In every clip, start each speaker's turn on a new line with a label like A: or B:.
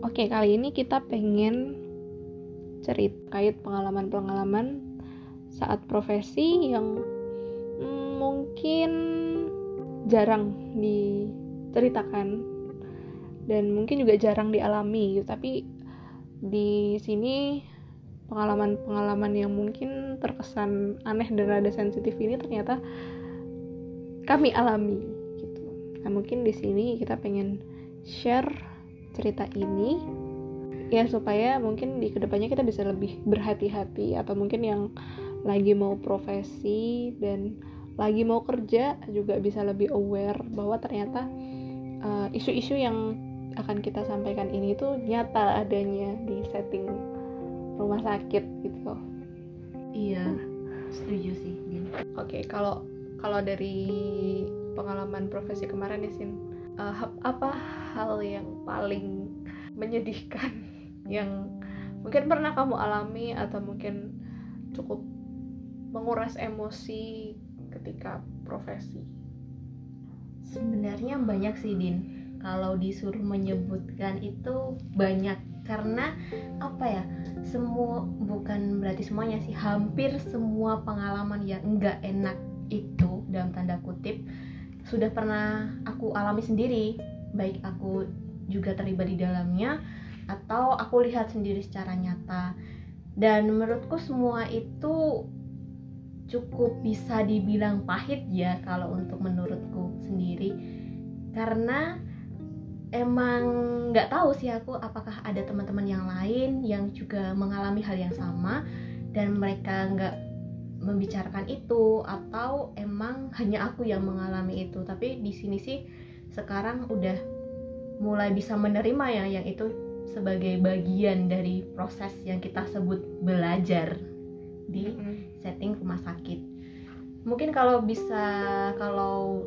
A: oke kali ini kita pengen cerita kait pengalaman-pengalaman saat profesi yang mm, mungkin jarang diceritakan dan mungkin juga jarang dialami gitu. tapi di sini pengalaman-pengalaman yang mungkin terkesan aneh dan rada sensitif ini ternyata kami alami gitu. Nah, mungkin di sini kita pengen share cerita ini ya supaya mungkin di ke depannya kita bisa lebih berhati-hati atau mungkin yang lagi mau profesi dan lagi mau kerja juga bisa lebih aware bahwa ternyata uh, isu-isu uh, yang akan kita sampaikan ini tuh nyata adanya di setting rumah sakit gitu.
B: Iya setuju sih
A: oke okay, kalau kalau dari pengalaman profesi kemarin ya Sin uh, apa hal yang paling menyedihkan yang mungkin pernah kamu alami atau mungkin cukup menguras emosi ketika profesi?
B: Sebenarnya banyak sih Din. Kalau disuruh menyebutkan itu banyak. Karena apa ya? Semua bukan berarti semuanya sih. Hampir semua pengalaman yang enggak enak itu dalam tanda kutip sudah pernah aku alami sendiri baik aku juga terlibat di dalamnya atau aku lihat sendiri secara nyata. Dan menurutku semua itu cukup bisa dibilang pahit ya kalau untuk menurutku sendiri. Karena emang nggak tahu sih aku apakah ada teman-teman yang lain yang juga mengalami hal yang sama dan mereka nggak membicarakan itu atau emang hanya aku yang mengalami itu. Tapi di sini sih sekarang udah mulai bisa menerima ya yang itu sebagai bagian dari proses yang kita sebut belajar di setting rumah sakit. Mungkin kalau bisa kalau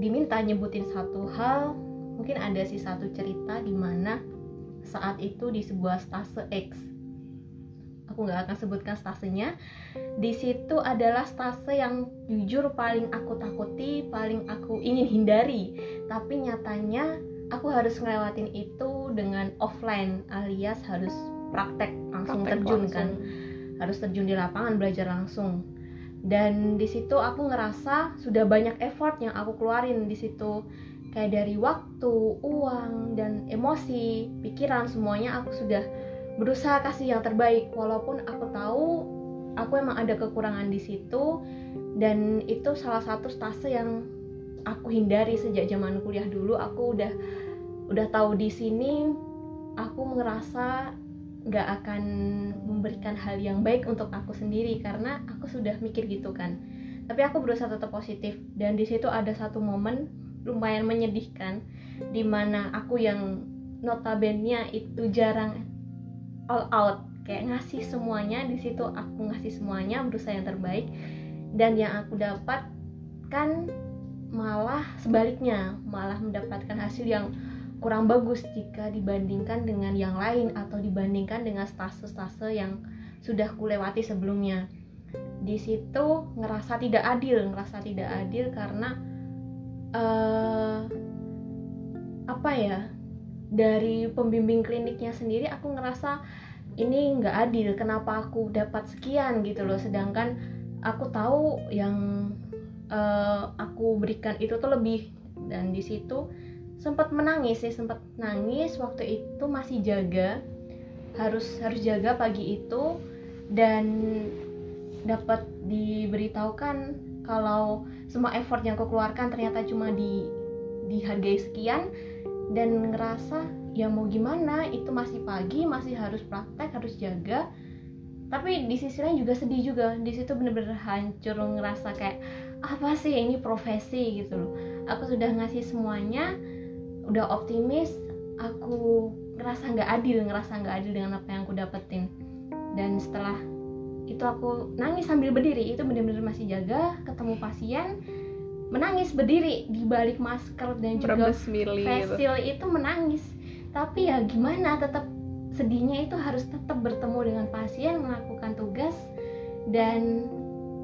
B: diminta nyebutin satu hal mungkin ada sih satu cerita di mana saat itu di sebuah stase X aku nggak akan sebutkan stasenya. Di situ adalah stase yang jujur paling aku takuti paling aku ingin hindari. Tapi nyatanya aku harus ngelewatin itu dengan offline alias harus praktek langsung praktek terjun langsung. kan. Harus terjun di lapangan belajar langsung. Dan di situ aku ngerasa sudah banyak effort yang aku keluarin. Di situ kayak dari waktu, uang, dan emosi, pikiran semuanya aku sudah berusaha kasih yang terbaik. Walaupun aku tahu aku emang ada kekurangan di situ dan itu salah satu stase yang aku hindari sejak zaman kuliah dulu. Aku udah udah tahu di sini aku ngerasa nggak akan memberikan hal yang baik untuk aku sendiri karena aku sudah mikir gitu kan. Tapi aku berusaha tetap positif dan di situ ada satu momen lumayan menyedihkan di mana aku yang notabene itu jarang all out. Kayak ngasih semuanya di situ aku ngasih semuanya berusaha yang terbaik. Dan yang aku dapat kan malah sebaliknya malah mendapatkan hasil yang kurang bagus jika dibandingkan dengan yang lain atau dibandingkan dengan stase-stase yang sudah kulewati sebelumnya. Di situ ngerasa tidak adil ngerasa tidak adil karena uh, apa ya dari pembimbing kliniknya sendiri aku ngerasa ini nggak adil kenapa aku dapat sekian gitu loh. Sedangkan aku tahu yang uh, aku berikan itu tuh lebih. Dan di situ sempat menangis sih sempat nangis waktu itu masih jaga. Harus harus jaga pagi itu. Dan dapat diberitahukan kalau semua effort yang aku keluarkan ternyata cuma di dihargai sekian dan ngerasa ya mau gimana? Itu masih pagi masih harus praktek harus jaga. Tapi di sisi lain juga sedih juga. Di situ bener-bener hancur ngerasa kayak apa sih ini profesi? gitu loh. Aku sudah ngasih semuanya udah optimis aku ngerasa nggak adil ngerasa nggak adil dengan apa yang aku dapetin. Dan setelah itu aku nangis sambil berdiri. Itu bener-bener masih jaga ketemu pasien menangis berdiri di balik masker dan juga facial itu. menangis. Tapi ya gimana tetap sedihnya itu harus tetap bertemu dengan pasien melakukan tugas dan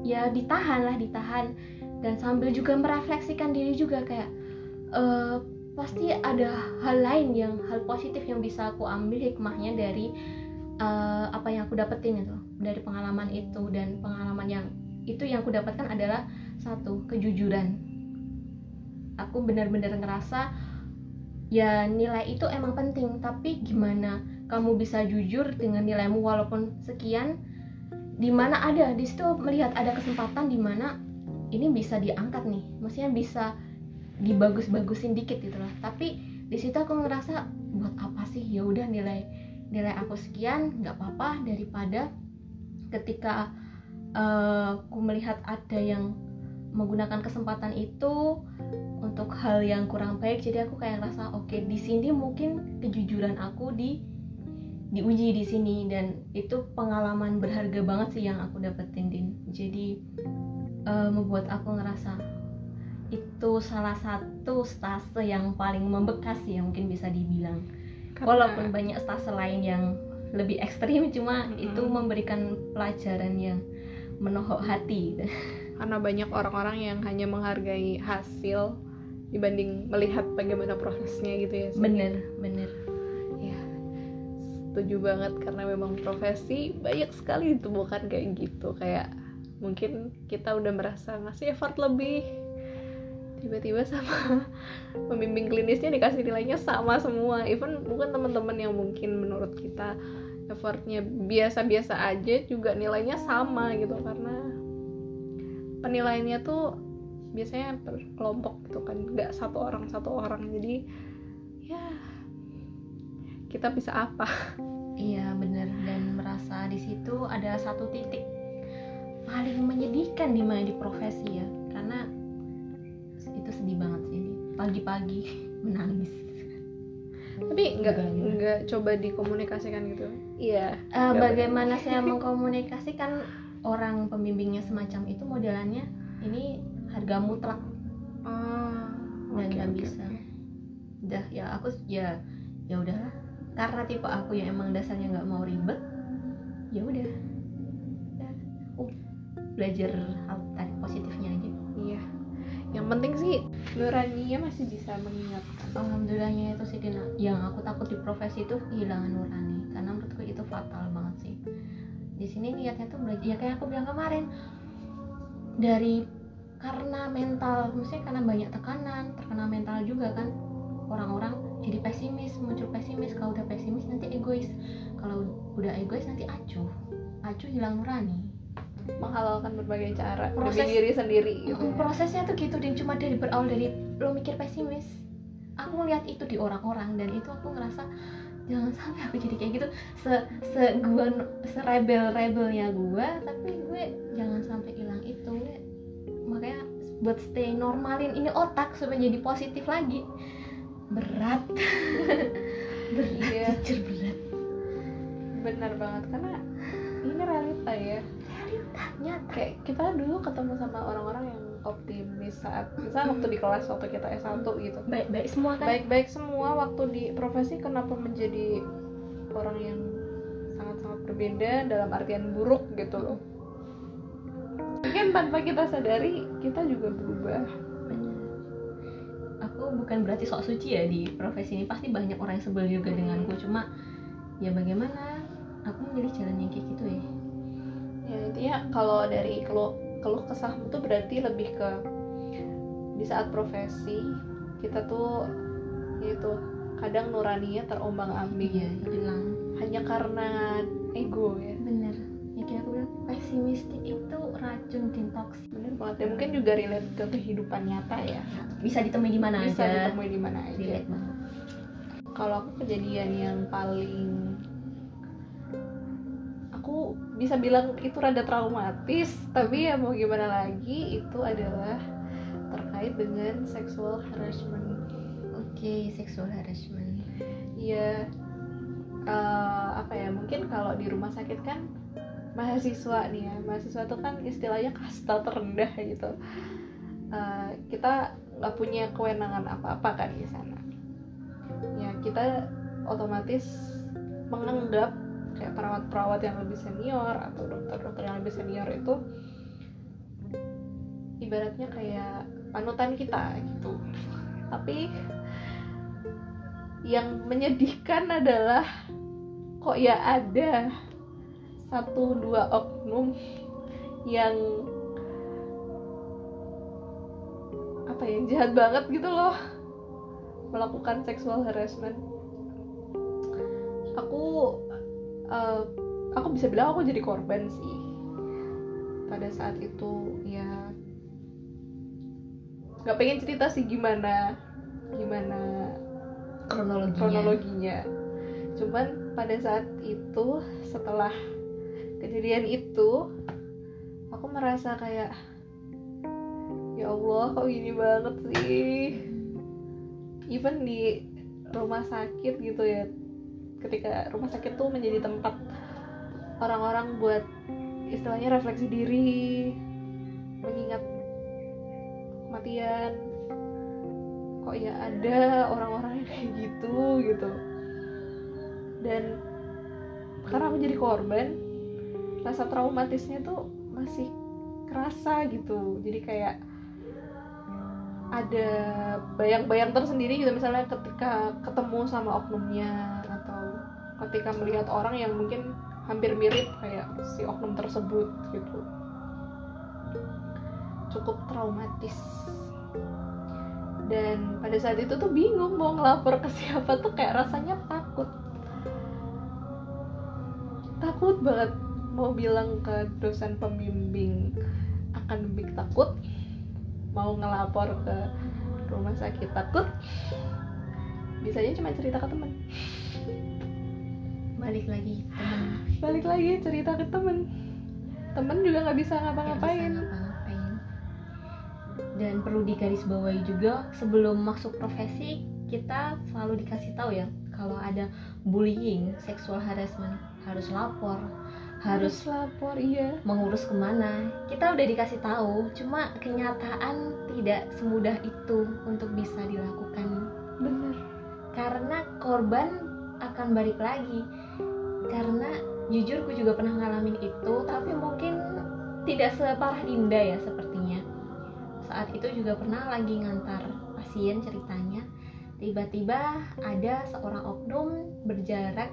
B: ya ditahan lah ditahan. Dan sambil juga merefleksikan diri juga kayak e, pasti ada hal lain yang hal positif yang bisa aku ambil hikmahnya dari uh, apa yang aku dapetin itu dari pengalaman itu. Dan pengalaman yang itu yang aku dapatkan adalah satu kejujuran. Aku benar-benar ngerasa ya nilai itu emang penting tapi gimana kamu bisa jujur dengan nilaimu walaupun sekian? Di mana ada di situ melihat ada kesempatan di mana ini bisa diangkat nih. Maksudnya bisa dibagus-bagusin dikit gitu lah. Tapi di situ aku ngerasa buat apa sih? Ya udah nilai nilai aku sekian nggak apa-apa. Daripada ketika uh, aku melihat ada yang menggunakan kesempatan itu untuk hal yang kurang baik jadi aku kayak rasa oke okay, di sini mungkin kejujuran aku di diuji di sini. Dan itu pengalaman berharga banget sih yang aku dapetin din. Jadi uh, membuat aku ngerasa itu salah satu stase yang paling membekas ya mungkin bisa dibilang. Karena... walaupun banyak stase lain yang lebih ekstrim cuma -hmm. itu memberikan pelajaran yang menohok hati
A: karena banyak orang-orang yang hanya menghargai hasil dibanding melihat bagaimana prosesnya gitu ya
B: bener bener.
A: Ya setuju banget. Karena memang profesi banyak sekali ditemukan kayak gitu. Kayak mungkin kita udah merasa ngasih effort lebih. Tiba-tiba sama pembimbing klinisnya dikasih nilainya sama semua. Even mungkin teman-teman yang mungkin menurut kita effortnya biasa-biasa aja juga nilainya sama gitu. Karena penilaiannya tuh biasanya per kelompok gitu kan. Nggak satu orang satu orang. Jadi ya kita bisa apa?
B: Iya bener. Dan merasa di situ ada satu titik paling menyedihkan di mana di profesi ya. Karena itu sedih banget sih pagi-pagi menangis.
A: Tapi nggak nggak coba dikomunikasikan gitu?
B: Iya. Uh, bagaimana saya mengkomunikasikan orang pembimbingnya semacam itu modelannya ini harga mutlak.
A: Oh,
B: dan nggak okay, bisa. okay. udah ya aku ya ya udah. Karena tipe aku yang emang dasarnya nggak mau ribet ya udah. Uh, belajar hal tadi positifnya aja
A: iya. Yang penting sih nuraninya masih bisa mengingatkan.
B: Alhamdulillahnya itu sih Dina. yang aku takut di profesi itu kehilangan nurani karena menurutku itu fatal banget di sini niatnya tuh belajar ya kayak aku bilang kemarin dari karena mental maksudnya karena banyak tekanan terkena mental juga kan orang-orang jadi pesimis muncul pesimis kalau udah pesimis nanti egois kalau udah egois nanti acuh acuh hilang nurani
A: menghalalkan berbagai cara proses demi diri sendiri
B: gitu ya. prosesnya tuh gitu dan cuma dari berawal dari lo mikir pesimis aku melihat itu di orang-orang dan itu aku ngerasa jangan sampai aku jadi kayak gitu. Se se gua se rebel rebelnya gua tapi gue jangan sampai hilang itu. Gue makanya buat stay normalin ini otak supaya jadi positif lagi. Berat. Berat iya. jujur berat.
A: Benar banget karena ini realita ya.
B: Realitanya
A: kayak kita dulu ketemu sama orang-orang yang optimis saat misalnya waktu di kelas waktu kita S1 gitu.
B: Baik-baik semua kan?
A: Baik-baik semua waktu di profesi kenapa menjadi orang yang sangat-sangat berbeda dalam artian buruk gitu loh. Mungkin tanpa kita sadari kita juga berubah.
B: Aku bukan berarti sok suci ya di profesi ini. Pasti banyak orang yang sebel juga denganku. Cuma ya bagaimana? Aku memilih jalan yang kayak gitu ya.
A: Ya intinya kalau dari keluh keluh kesahmu tuh berarti lebih ke di saat profesi kita tuh itu kadang nuraninya terombang ambing.
B: Ya hilang.
A: Hanya karena ego ya.
B: Bener. Ya kayak aku bilang pesimistik itu racun toksik
A: bener banget. Ya mungkin juga relate ke kehidupan nyata ya.
B: Bisa ditemui di mana aja.
A: bisa ditemui di mana aja. Kalau aku kejadian yang paling bisa bilang itu rada traumatis tapi ya mau gimana lagi itu adalah terkait dengan sexual harassment.
B: Oke okay, sexual harassment.
A: Iya uh, apa ya mungkin kalau di rumah sakit kan mahasiswa nih ya mahasiswa itu kan istilahnya kasta terendah gitu. Uh, kita nggak punya kewenangan apa-apa kan di sana. Ya kita otomatis menganggap kayak perawat-perawat yang lebih senior atau dokter-dokter yang lebih senior itu ibaratnya kayak panutan kita gitu. Tapi yang menyedihkan adalah kok ya ada satu dua oknum yang apa ya jahat banget gitu loh melakukan seksual harassment. Aku uh, aku bisa bilang aku jadi korban sih. Pada saat itu ya nggak pengen cerita sih gimana gimana
B: kronologinya.
A: kronologinya. Cuman pada saat itu setelah kejadian itu aku merasa kayak ya Allah kok gini banget sih? Even di rumah sakit gitu ya ketika rumah sakit tuh menjadi tempat orang-orang buat istilahnya refleksi diri mengingat kematian. Kok ya ada orang-orang yang kayak gitu gitu. Dan karena aku jadi korban rasa traumatisnya tuh masih kerasa gitu. Jadi kayak ada bayang-bayang tersendiri gitu. Misalnya ketika ketemu sama oknumnya ketika melihat orang yang mungkin hampir mirip kayak si oknum tersebut gitu. Cukup traumatis. Dan pada saat itu tuh bingung mau ngelapor ke siapa tuh kayak rasanya takut. Takut banget. Mau bilang ke dosen pembimbing akademik takut. Mau ngelapor ke rumah sakit takut. Bisanya cuma cerita ke temen
B: balik lagi temen.
A: Balik lagi cerita ke temen. Temen juga nggak bisa ngapa-ngapain.
B: dan perlu digarisbawahi juga sebelum masuk profesi kita selalu dikasih tahu ya kalau ada bullying seksual harassment harus lapor. Harus,
A: harus lapor iya.
B: mengurus ke mana. Kita udah dikasih tahu cuma kenyataan tidak semudah itu untuk bisa dilakukan.
A: Bener.
B: Karena korban akan balik lagi karena jujur gue juga pernah ngalamin itu tapi mungkin tidak separah Dinda ya sepertinya. Saat itu juga pernah lagi ngantar pasien ceritanya. Tiba-tiba ada seorang oknum berjarak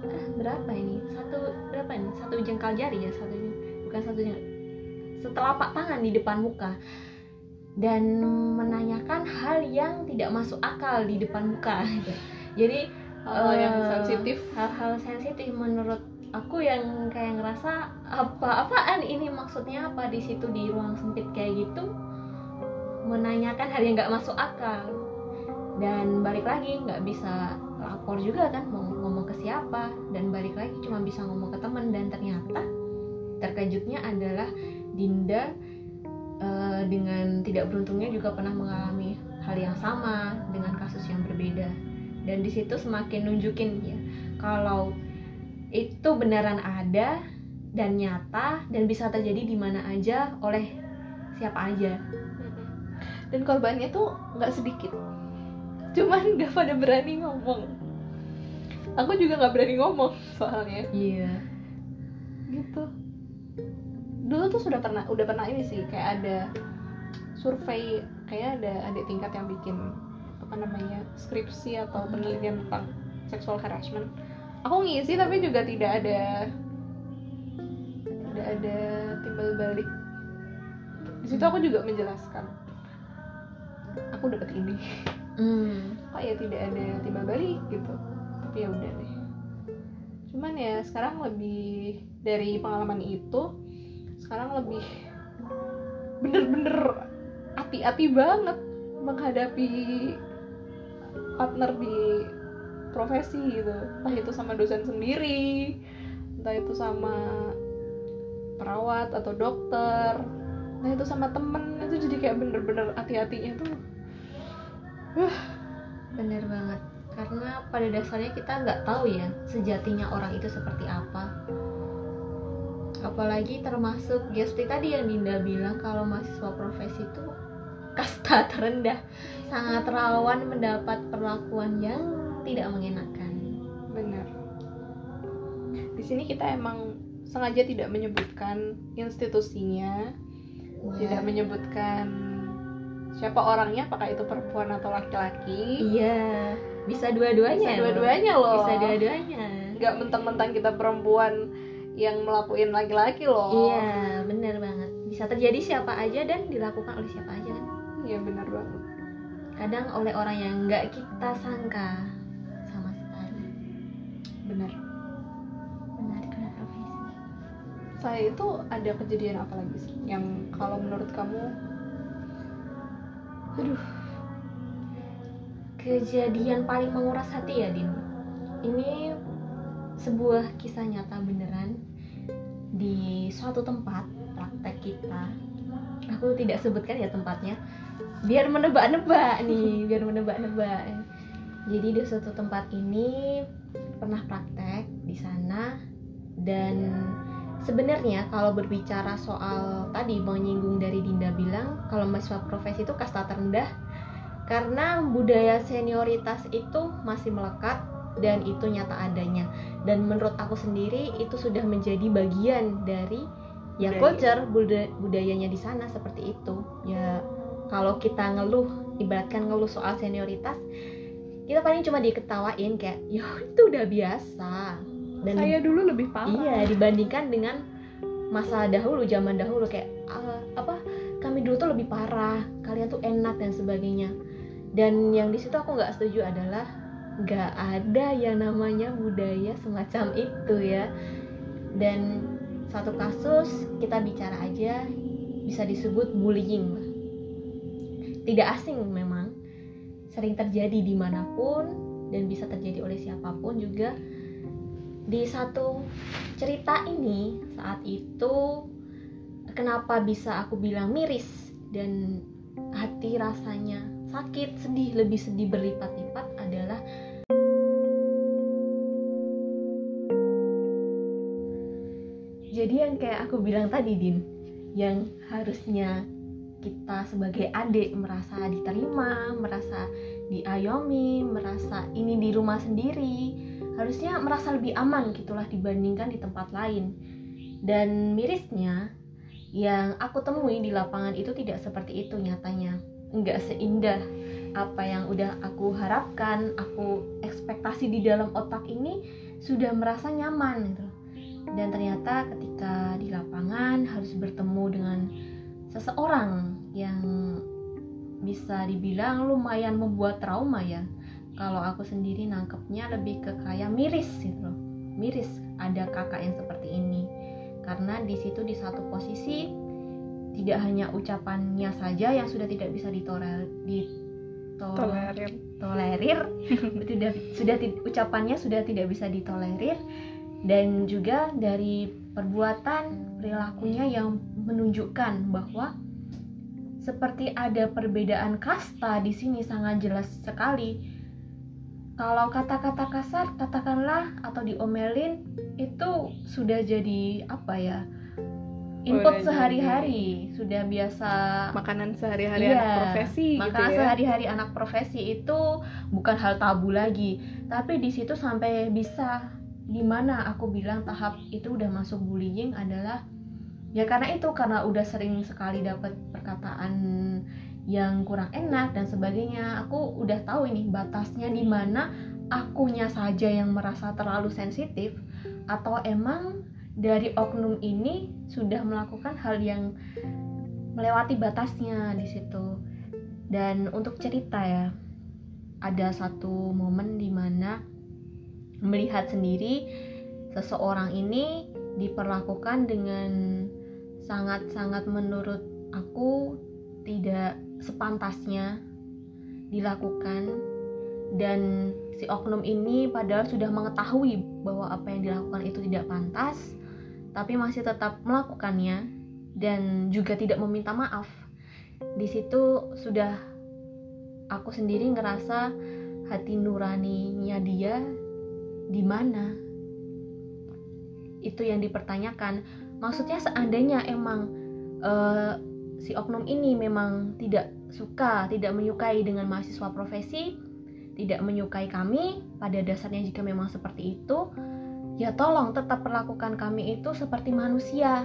B: ah, berapa ini? Satu berapa ini? Satu jengkal jari ya satu bukan satu jengkal setelapak tangan di depan muka. Dan menanyakan hal yang tidak masuk akal di depan muka. Jadi
A: hal uh, yang
B: eh,
A: sensitif.
B: hal-hal sensitif menurut aku yang kayak ngerasa apa apaan ini maksudnya apa di situ di ruang sempit kayak gitu menanyakan hal yang nggak masuk akal. Dan balik lagi nggak bisa lapor juga kan mau ngomong ke siapa dan balik lagi cuma bisa ngomong ke teman dan ternyata terkejutnya adalah Dinda uh, dengan tidak beruntungnya juga pernah mengalami hal yang sama dengan kasus yang berbeda dan di situ semakin nunjukin ya kalau itu beneran ada dan nyata dan bisa terjadi di mana aja oleh siapa aja.
A: Dan korbannya tuh nggak sedikit. Cuman nggak pada berani ngomong. Aku juga nggak berani ngomong soalnya.
B: Iya.
A: Gitu. Dulu tuh sudah pernah udah pernah ini sih kayak ada survei kayak ada adik tingkat yang bikin apa namanya skripsi atau penelitian tentang seksual harassment. Aku ngisi tapi juga tidak ada tidak ada timbal balik. Di situ aku juga menjelaskan aku dapat ini. Hmm. kok ya tidak ada timbal balik gitu? Tapi ya udah deh. Cuman ya sekarang lebih dari pengalaman itu sekarang lebih bener-bener hati-hati banget menghadapi partner di profesi gitu. Entah itu sama dosen sendiri entah itu sama perawat atau dokter entah itu sama temen itu jadi kayak bener-bener hati-hatinya tuh
B: uh. bener banget. Karena pada dasarnya kita nggak tahu ya sejatinya orang itu seperti apa. Apalagi termasuk Gesti tadi yang Dinda bilang kalau mahasiswa profesi itu kasta terendah sangat rawan mendapat perlakuan yang tidak mengenakan.
A: Benar. Di sini kita emang sengaja tidak menyebutkan institusinya ya. tidak menyebutkan siapa orangnya apakah itu perempuan atau laki-laki.
B: Iya. Bisa dua-duanya
A: bisa dua-duanya loh.
B: Bisa dua-duanya.
A: Nggak mentang-mentang kita perempuan yang melakuin laki-laki loh.
B: Iya bener banget. Bisa terjadi siapa aja dan dilakukan oleh siapa aja kan?
A: Iya benar banget
B: kadang oleh orang yang nggak kita sangka sama sekali.
A: Benar.
B: Menariknya profesi
A: saya itu ada kejadian apa lagi sih yang kalau menurut kamu aduh.
B: Kejadian paling menguras hati ya Din? Ini sebuah kisah nyata beneran. Di suatu tempat praktek kita aku tidak sebutkan ya tempatnya biar menebak-nebak nih biar menebak-nebak jadi di suatu tempat ini pernah praktek di sana dan sebenarnya kalau berbicara soal tadi menyinggung dari Dinda bilang kalau mahasiswa profesi itu kasta terendah karena budaya senioritas itu masih melekat dan itu nyata adanya dan menurut aku sendiri itu sudah menjadi bagian dari ya
A: Budaya.
B: culture buda- budayanya di sana seperti itu ya kalau kita ngeluh ibaratkan ngeluh soal senioritas kita paling cuma diketawain kayak ya itu udah biasa dan
A: saya dulu lebih parah
B: Iya, dibandingkan dengan masa dahulu, zaman dahulu kayak ah, apa? Kami dulu tuh lebih parah, kalian tuh enak dan sebagainya. Dan yang di situ aku nggak setuju adalah nggak ada yang namanya budaya semacam itu ya. Dan satu kasus kita bicara aja bisa disebut bullying. Tidak asing memang, sering terjadi di mana pun dan bisa terjadi oleh siapa pun juga. Di satu cerita ini saat itu kenapa bisa aku bilang miris dan hati rasanya sakit sedih lebih sedih berlipat-lipat adalah jadi yang kayak aku bilang tadi Din yang harusnya kita sebagai adik merasa diterima merasa diayomi merasa ini di rumah sendiri harusnya merasa lebih aman gitulah dibandingkan di tempat lain. Dan mirisnya yang aku temui di lapangan itu tidak seperti itu nyatanya. Nggak seindah apa yang udah aku harapkan aku ekspektasi di dalam otak ini sudah merasa nyaman gitu. Dan ternyata ketika di lapangan harus bertemu dengan seseorang yang bisa dibilang lumayan membuat trauma ya. Kalau aku sendiri nangkepnya lebih ke kayak miris gitu loh. Miris ada kakak yang seperti ini. Karena di situ di satu posisi tidak hanya ucapannya saja yang sudah tidak bisa ditoler
A: tolerir.
B: ditolerir sudah sudah ti- ucapannya sudah tidak bisa ditolerir. Dan juga dari perbuatan perilakunya yang menunjukkan bahwa seperti ada perbedaan kasta di sini sangat jelas sekali. Kalau kata-kata kasar katakanlah atau diomelin itu sudah jadi apa ya input sehari-hari. sudah biasa.
A: Makanan sehari-hari
B: Iya,
A: anak profesi
B: maka
A: gitu ya.
B: sehari-hari anak profesi itu bukan hal tabu lagi. Tapi di situ sampai bisa di mana aku bilang tahap itu udah masuk bullying adalah ya karena itu karena udah sering sekali dapat perkataan yang kurang enak dan sebagainya aku udah tahu ini batasnya di mana akunya saja yang merasa terlalu sensitif atau emang dari oknum ini sudah melakukan hal yang melewati batasnya di situ. Dan untuk cerita ya ada satu momen di mana melihat sendiri seseorang ini diperlakukan dengan sangat-sangat menurut aku tidak sepantasnya dilakukan. Dan si oknum ini padahal sudah mengetahui bahwa apa yang dilakukan itu tidak pantas tapi masih tetap melakukannya dan juga tidak meminta maaf. Di situ sudah aku sendiri ngerasa hati nuraninya dia di mana? Itu yang dipertanyakan. Maksudnya seandainya emang eh, si oknum ini memang tidak suka tidak menyukai dengan mahasiswa profesi tidak menyukai kami pada dasarnya jika memang seperti itu ya tolong tetap perlakukan kami itu seperti manusia.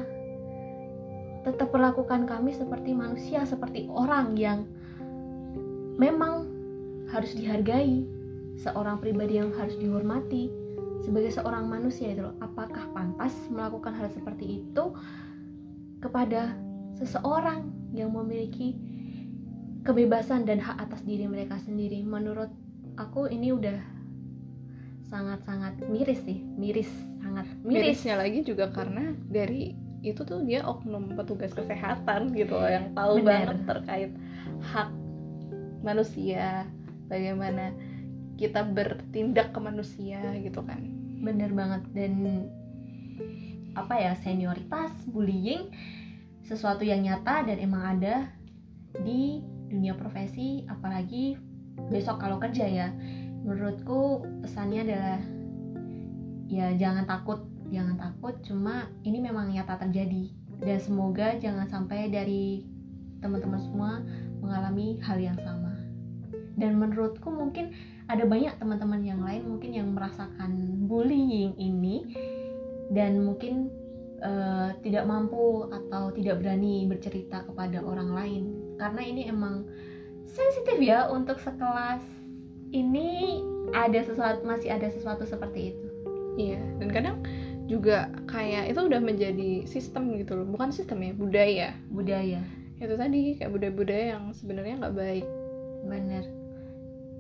B: Tetap perlakukan kami seperti manusia seperti orang yang memang harus dihargai seorang pribadi yang harus dihormati sebagai seorang manusia itu loh apakah pantas melakukan hal seperti itu kepada seseorang yang memiliki kebebasan dan hak atas diri mereka sendiri menurut aku ini udah sangat-sangat miris sih miris sangat miris
A: mirisnya lagi juga karena dari itu tuh dia oknum petugas kesehatan gitu loh yang tahu
B: Bener.
A: banget terkait hak manusia bagaimana kita bertindak ke manusia gitu kan.
B: Bener banget. Dan apa ya senioritas bullying sesuatu yang nyata dan emang ada di dunia profesi apalagi besok kalau kerja ya. Menurutku pesannya adalah ya jangan takut jangan takut. Cuma ini memang nyata terjadi. Dan semoga jangan sampai dari teman-teman semua mengalami hal yang sama. Dan menurutku mungkin ada banyak teman-teman yang lain mungkin yang merasakan bullying ini dan mungkin eh, tidak mampu atau tidak berani bercerita kepada orang lain. Karena ini emang sensitif ya untuk sekelas ini ada sesuatu masih ada sesuatu seperti itu.
A: Iya dan kadang juga kayak itu udah menjadi sistem gitu loh. Bukan sistem ya budaya.
B: Budaya.
A: Itu tadi kayak budaya-budaya yang sebenarnya nggak baik.
B: Bener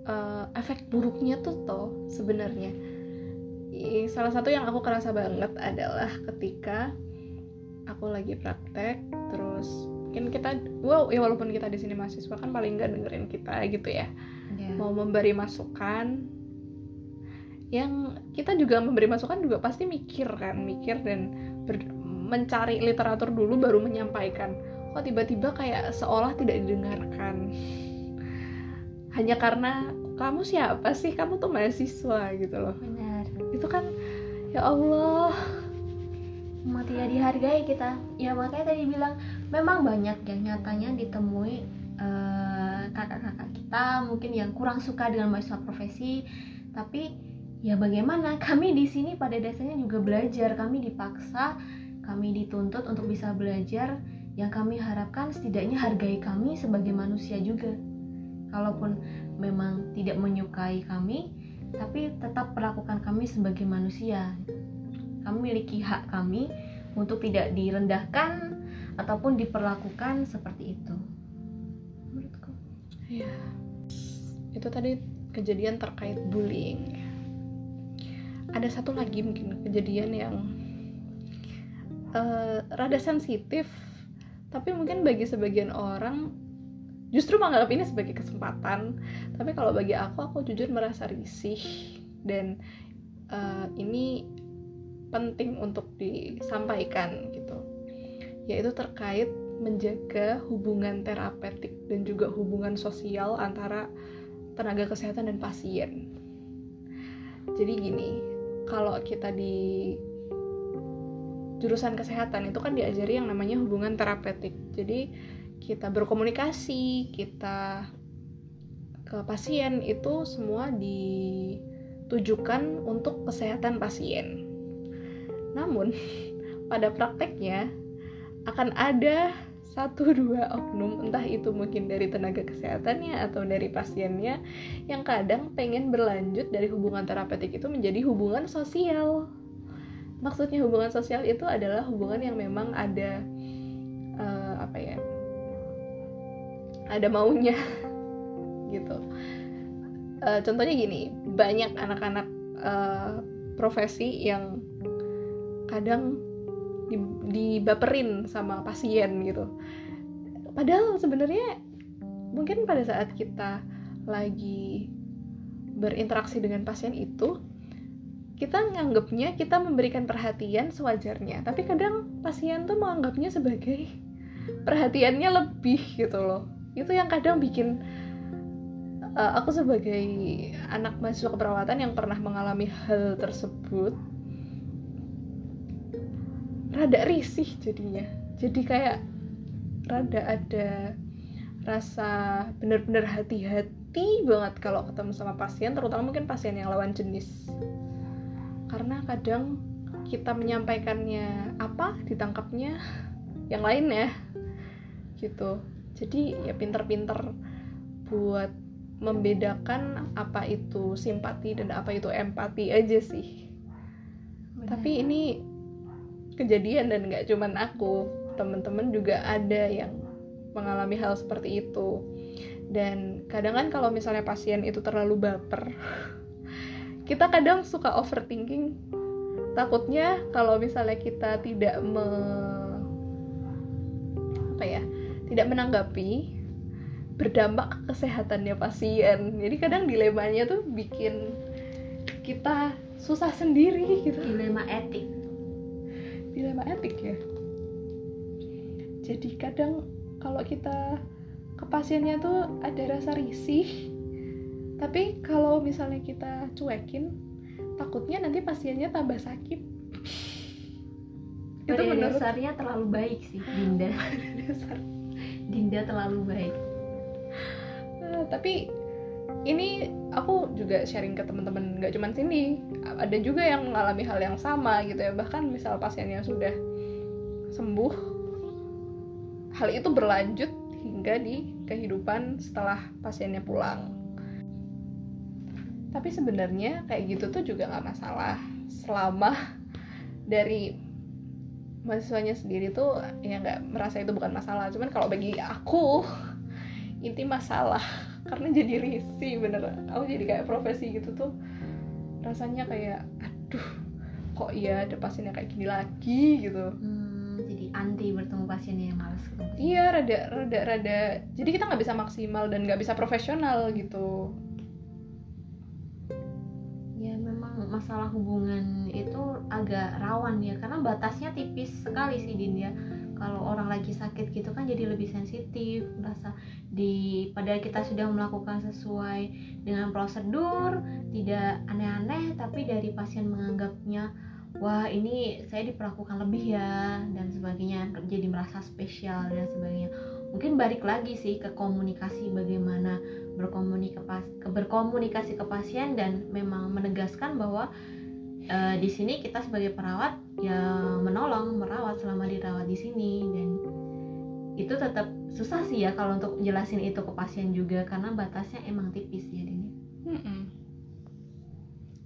A: Eh, efek buruknya tuh toh sebenarnya. Salah satu yang aku kerasa banget adalah ketika aku lagi praktek terus mungkin kita wow ya walaupun kita di sini mahasiswa kan paling nggak dengerin kita gitu ya.
B: Ya
A: mau memberi masukan yang kita juga memberi masukan juga pasti mikir kan mikir dan ber- mencari literatur dulu baru menyampaikan. Kok tiba-tiba kayak seolah tidak didengarkan hanya karena kamu siapa sih? Kamu tuh mahasiswa gitu loh.
B: Benar.
A: Itu kan ya Allah.
B: Mau tidak dihargai kita. Ya makanya tadi bilang memang banyak yang nyatanya ditemui eh, kakak-kakak kita mungkin yang kurang suka dengan mahasiswa profesi. Tapi ya bagaimana? Kami di sini pada dasarnya juga belajar. Kami dipaksa kami dituntut untuk bisa belajar. Yang kami harapkan setidaknya hargai kami sebagai manusia juga kalaupun memang tidak menyukai kami tapi tetap perlakukan kami sebagai manusia kami memiliki hak kami untuk tidak direndahkan ataupun diperlakukan seperti itu. Menurutku.
A: ya itu tadi kejadian terkait bullying ada satu lagi mungkin kejadian yang eh, rada sensitif tapi mungkin bagi sebagian orang justru menganggap ini sebagai kesempatan tapi kalau bagi aku aku jujur merasa risih dan eh, ini penting untuk disampaikan gitu yaitu terkait menjaga hubungan terapeutik dan juga hubungan sosial antara tenaga kesehatan dan pasien. Jadi gini, kalau kita di jurusan kesehatan itu kan diajari yang namanya hubungan terapeutik. Jadi kita berkomunikasi, kita ke pasien itu semua ditujukan untuk kesehatan pasien. Namun pada prakteknya akan ada satu dua oknum entah itu mungkin dari tenaga kesehatannya atau dari pasiennya yang kadang pengen berlanjut dari hubungan terapeutik itu menjadi hubungan sosial maksudnya hubungan sosial itu adalah hubungan yang memang ada eh, apa ya ada maunya. Gitu. Eh, contohnya gini banyak anak-anak eh, profesi yang kadang di- dibaperin sama pasien gitu. Padahal sebenarnya mungkin pada saat kita lagi berinteraksi dengan pasien itu kita nganggapnya kita memberikan perhatian sewajarnya tapi kadang pasien tuh menganggapnya sebagai perhatiannya lebih gitu loh itu yang kadang bikin uh, aku sebagai anak mahasiswa keperawatan yang pernah mengalami hal tersebut rada risih jadinya. Jadi kayak rada ada rasa bener-bener hati-hati banget kalau ketemu sama pasien terutama mungkin pasien yang lawan jenis. Karena kadang kita menyampaikannya apa ditangkapnya yang lain ya gitu jadi ya pinter-pinter buat membedakan apa itu simpati dan apa itu empati aja sih. Tapi ini kejadian dan nggak cuman aku temen-temen juga ada yang mengalami hal seperti itu. Dan kadang kan kalau misalnya pasien itu terlalu baper kita kadang suka overthinking. Takutnya kalau misalnya kita tidak me tidak menanggapi berdampak ke kesehatannya pasien. Jadi kadang dilemanya tuh bikin kita susah sendiri gitu.
B: Dilema etik.
A: Dilema etik ya. Jadi kadang kalau kita ke pasiennya tuh ada rasa risih tapi kalau misalnya kita cuekin takutnya nanti pasiennya tambah sakit.
B: Itu menurut dasarnya terlalu baik sih Dinda Dinda terlalu baik.
A: Uh, tapi ini aku juga sharing ke teman-teman nggak cuman sini. Ada juga yang mengalami hal yang sama gitu ya. Bahkan misal pasiennya sudah sembuh hal itu berlanjut hingga di kehidupan setelah pasiennya pulang. Tapi sebenarnya kayak gitu tuh juga nggak masalah. Selama dari mahasiswanya sendiri tuh ya nggak merasa itu bukan masalah. Cuman kalau bagi aku inti masalah. Karena jadi risih bener. Aku jadi kayak profesi gitu tuh rasanya kayak aduh kok iya ada pasiennya kayak gini lagi gitu.
B: Hmm, jadi anti bertemu pasiennya yang malas ketemu
A: iya rada rada rada. Jadi kita nggak bisa maksimal dan nggak bisa profesional gitu
B: masalah hubungan itu agak rawan ya karena batasnya tipis sekali sih Din ya. Kalau orang lagi sakit gitu kan jadi lebih sensitif merasa di pada kita sudah melakukan sesuai dengan prosedur tidak aneh-aneh tapi dari pasien menganggapnya wah ini saya diperlakukan lebih ya dan sebagainya jadi merasa spesial dan sebagainya. Mungkin balik lagi sih ke komunikasi bagaimana berkomunikasi berkomunikasi ke pasien dan memang menegaskan bahwa e, di sini kita sebagai perawat ya menolong merawat selama dirawat di sini dan itu tetap susah sih ya kalau untuk jelasin itu ke pasien juga karena batasnya emang tipis ya ini.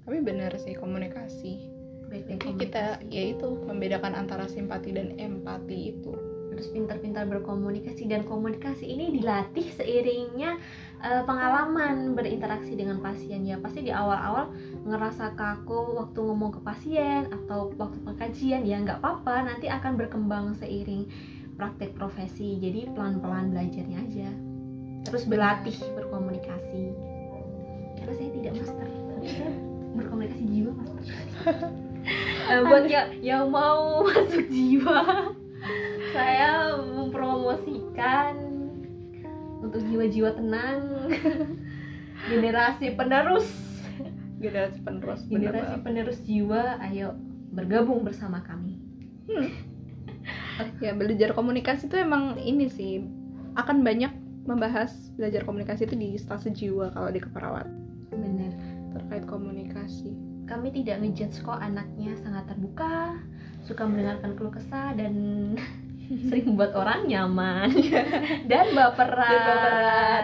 A: Tapi benar sih komunikasi. Baik, kita yaitu membedakan antara simpati dan empati itu
B: harus pintar-pintar berkomunikasi dan komunikasi ini dilatih seiringnya uh, pengalaman berinteraksi dengan pasien. Ya pasti di awal-awal ngerasa kaku waktu ngomong ke pasien atau waktu pengkajian ya nggak apa-apa nanti akan berkembang seiring praktek profesi. Jadi pelan-pelan belajarnya aja. Terus berlatih berkomunikasi. Karena saya tidak master tapi saya berkomunikasi jiwa master uh, buat ya yang mau masuk jiwa saya mempromosikan untuk jiwa-jiwa tenang. Generasi penerus.
A: Generasi penerus
B: generasi penerus jiwa ayo bergabung bersama kami. Hmm.
A: ya belajar komunikasi itu emang ini sih akan banyak membahas belajar komunikasi itu di stase jiwa kalau di keperawat.
B: Benar
A: terkait komunikasi.
B: Kami tidak ngejudge kok anaknya sangat terbuka suka mendengarkan keluh kesah dan sering membuat orang nyaman. Dan baperan, dan baperan.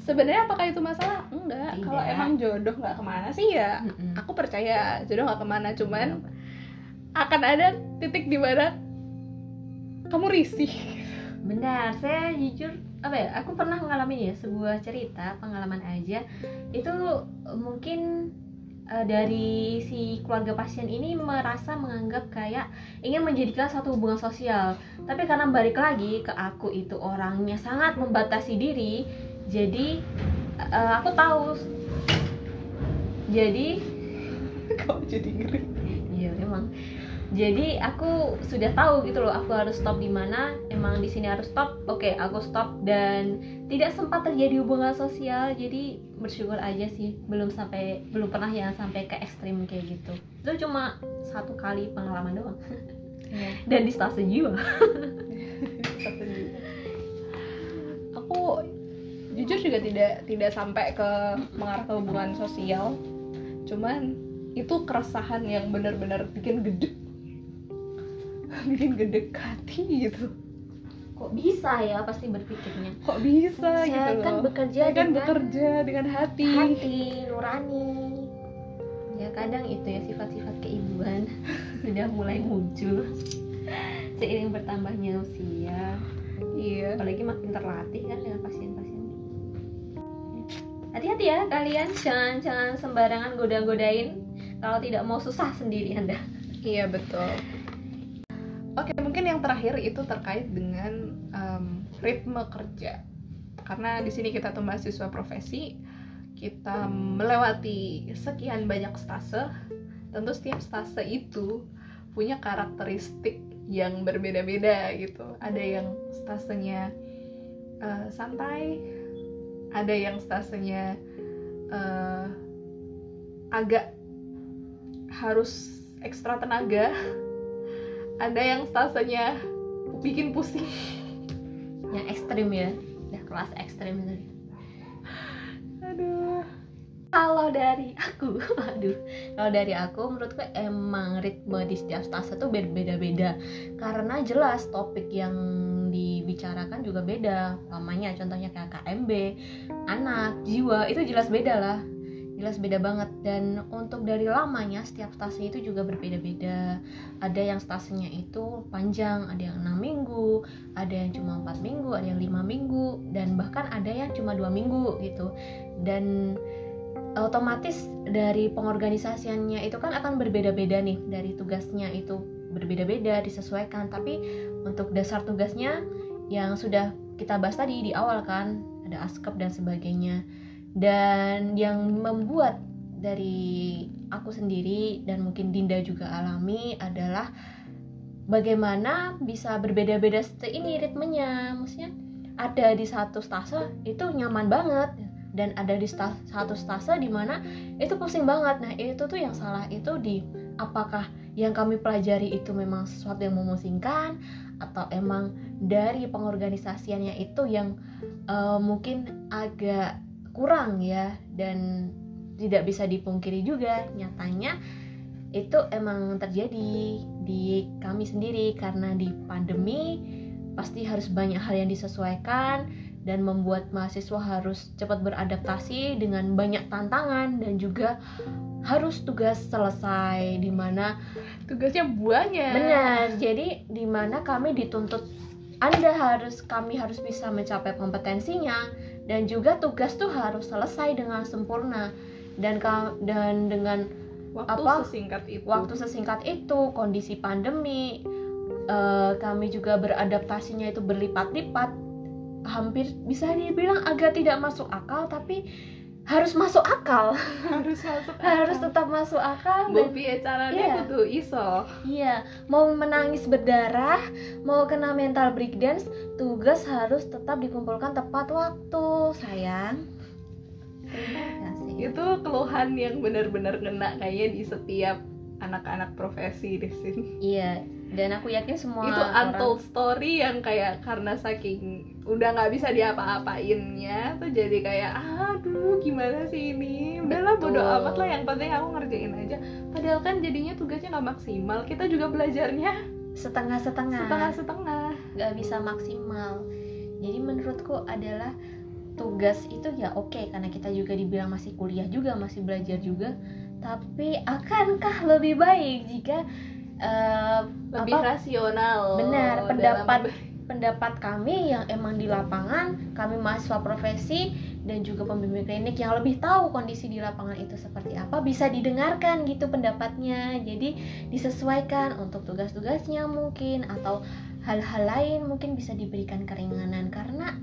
A: sebenarnya apakah itu masalah? Enggak. Kalau emang jodoh nggak ke mana sih ya mm-hmm. aku percaya jodoh nggak ke mana. Cuman akan ada titik di mana kamu risih.
B: Benar. Saya jujur apa ya aku pernah mengalami ya sebuah cerita pengalaman aja. Itu mungkin uh, dari si keluarga pasien ini merasa menganggap kayak ingin menjadikan satu hubungan sosial. Tapi karena balik lagi ke aku itu orangnya sangat membatasi diri jadi uh, aku tahu jadi
A: kau jadi ngeri.
B: Iya emang jadi aku sudah tahu gitu loh aku harus stop di mana emang di sini harus stop oke okay, aku stop. Dan tidak sempat terjadi hubungan sosial jadi bersyukur aja sih belum sampai belum pernah yang sampai ke ekstrim kayak gitu. Itu cuma satu kali pengalaman doang. Yeah. dan di stase jiwa.
A: Aku jujur juga tidak tidak sampai ke mengarah ke hubungan sosial. Cuman itu keresahan yang benar-benar bikin gede bikin gede hati gitu.
B: Kok bisa ya pasti berpikirnya?
A: Kok bisa
B: saya
A: gitu
B: kan
A: loh.
B: bekerja
A: saya kan
B: dengan
A: bekerja dengan hati.
B: hati nurani. Ya kadang itu ya sifat-sifat keibuan sudah mulai muncul. Seiring bertambahnya usia.
A: Iya.
B: Apalagi makin terlatih kan dengan pasien-pasien. Hati-hati ya kalian jangan jangan sembarangan goda-godain. Kalau tidak mau susah sendiri anda.
A: Iya betul oke mungkin yang terakhir itu terkait dengan em, ritme kerja. Karena di sini kita tuh mahasiswa profesi kita melewati sekian banyak stase tentu setiap stase itu punya karakteristik yang berbeda-beda gitu. Ada yang stasenya eh, santai ada yang stasenya eh, agak harus ekstra tenaga ada yang stasenya bikin pusing.
B: Yang ekstrim ya. Udah kelas ekstrim itu.
A: Aduh.
B: Kalau dari aku aduh. Kalau dari aku menurutku emang ritme di setiap stase tuh berbeda-beda karena jelas topik yang dibicarakan juga beda. Lamanya contohnya kayak KMB anak jiwa itu jelas beda lah jelas beda banget. Dan untuk dari lamanya setiap stase itu juga berbeda-beda. Ada yang stasenya itu panjang ada yang enam minggu ada yang cuma empat minggu ada yang lima minggu dan bahkan ada yang cuma dua minggu gitu. Dan otomatis dari pengorganisasiannya itu kan akan berbeda-beda nih. Dari tugasnya itu berbeda-beda disesuaikan. Tapi untuk dasar tugasnya yang sudah kita bahas tadi di awal kan ada askep dan sebagainya dan yang membuat dari aku sendiri dan mungkin Dinda juga alami adalah bagaimana bisa berbeda-beda seperti ini ritmenya. Maksudnya ada di satu stase itu nyaman banget dan ada di sta- satu stase di mana itu pusing banget. Nah itu tuh yang salah itu di apakah yang kami pelajari itu memang sesuatu yang memusingkan atau emang dari pengorganisasiannya itu yang eh, mungkin agak kurang ya dan tidak bisa dipungkiri juga. Nyatanya itu emang terjadi di kami sendiri karena di pandemi pasti harus banyak hal yang disesuaikan dan membuat mahasiswa harus cepat beradaptasi dengan banyak tantangan dan juga harus tugas selesai di mana
A: tugasnya banyak.
B: Benar. Jadi di mana kami dituntut anda harus kami harus bisa mencapai kompetensinya dan juga tugas tuh harus selesai dengan sempurna dan dan dengan
A: waktu
B: apa?
A: sesingkat itu
B: waktu sesingkat itu kondisi pandemi eh, kami juga beradaptasinya itu berlipat-lipat hampir bisa dibilang agak tidak masuk akal tapi harus masuk akal
A: harus masuk
B: harus tetap masuk akal
A: Bobi caranya
B: Iya.
A: kudu iso
B: Iya, mau menangis berdarah, mau kena mental breakdance, tugas harus tetap dikumpulkan tepat waktu, sayang. Terima kasih.
A: itu keluhan yang benar-benar kena kayaknya di setiap anak-anak profesi di sini
B: Iya, dan aku yakin semua
A: itu
B: orang-
A: untold story yang kayak karena saking udah nggak bisa diapa-apainnya tuh jadi kayak aduh gimana sih ini? Udahlah bodo amat lah yang penting aku ngerjain aja. Padahal kan jadinya tugasnya nggak maksimal kita juga belajarnya
B: setengah-setengah,
A: setengah-setengah.
B: Nggak bisa maksimal. Jadi menurutku adalah tugas itu ya oke karena kita juga dibilang masih kuliah juga masih belajar juga. Tapi akankah lebih baik jika eh,
A: lebih
B: apa,
A: rasional
B: Benar,
A: dalam
B: pendapat
A: memberi-
B: pendapat kami yang emang di lapangan, kami mahasiswa profesi dan juga pembimbing klinik yang lebih tahu kondisi di lapangan itu seperti apa bisa didengarkan gitu pendapatnya. Jadi disesuaikan untuk tugas-tugasnya mungkin atau hal-hal lain mungkin bisa diberikan keringanan. Karena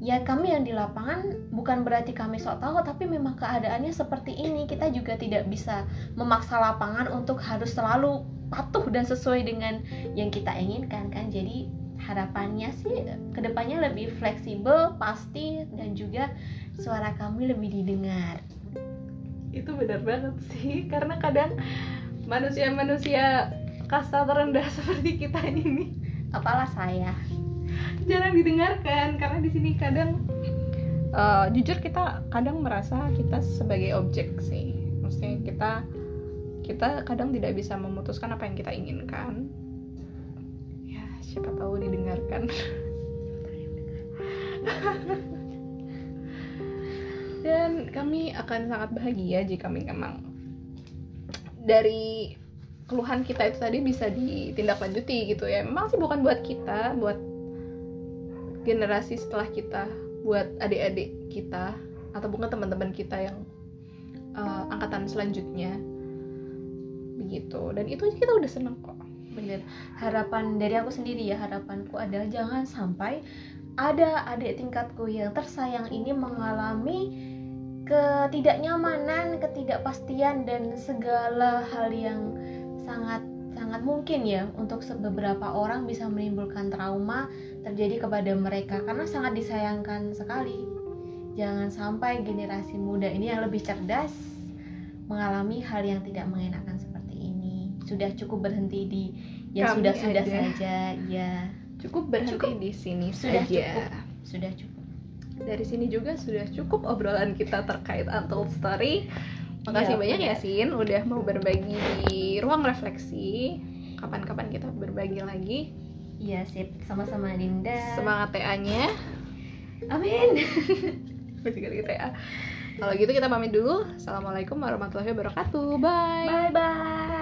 B: ya kami yang di lapangan bukan berarti kami sok tahu tapi memang keadaannya seperti ini. Kita juga tidak bisa memaksa lapangan untuk harus selalu patuh dan sesuai dengan yang kita inginkan kan? Jadi harapannya sih ke depannya lebih fleksibel pasti dan juga suara kami lebih didengar.
A: Itu benar banget sih karena kadang manusia-manusia kasta terendah seperti kita ini.
B: Apalah saya.
A: Jarang didengarkan karena di sini kadang eh, jujur kita kadang merasa kita sebagai objek sih. Maksudnya kita kita kadang tidak bisa memutuskan apa yang kita inginkan. Ya siapa tahu didengarkan. Dan kami akan sangat bahagia jika memang dari keluhan kita itu tadi bisa ditindaklanjuti gitu ya. Memang sih bukan buat kita buat generasi setelah kita buat adik-adik kita atau bukan teman-teman kita yang uh, angkatan selanjutnya begitu dan itu kita udah seneng kok
B: bener harapan dari aku sendiri ya harapanku adalah jangan sampai ada adik tingkatku yang tersayang ini mengalami ketidaknyamanan, ketidakpastian dan segala hal yang sangat sangat mungkin ya untuk beberapa orang bisa menimbulkan trauma terjadi kepada mereka karena sangat disayangkan sekali. Jangan sampai generasi muda ini yang lebih cerdas mengalami hal yang tidak mengenakan. Sudah cukup berhenti di ya sudah sudah saja ya.
A: Cukup berhenti cukup. di sini sudah saja.
B: Cukup. Sudah cukup.
A: Dari sini juga sudah cukup obrolan kita terkait Untold Story. Makasih ya, banyak ya Sin udah mau berbagi di ruang refleksi. Kapan-kapan kita berbagi lagi.
B: Iya sip, sama-sama Dinda.
A: Semangat TA-nya.
B: Amin.
A: gitu ya kalau gitu kita pamit dulu assalamualaikum warahmatullahi wabarakatuh bye
B: bye bye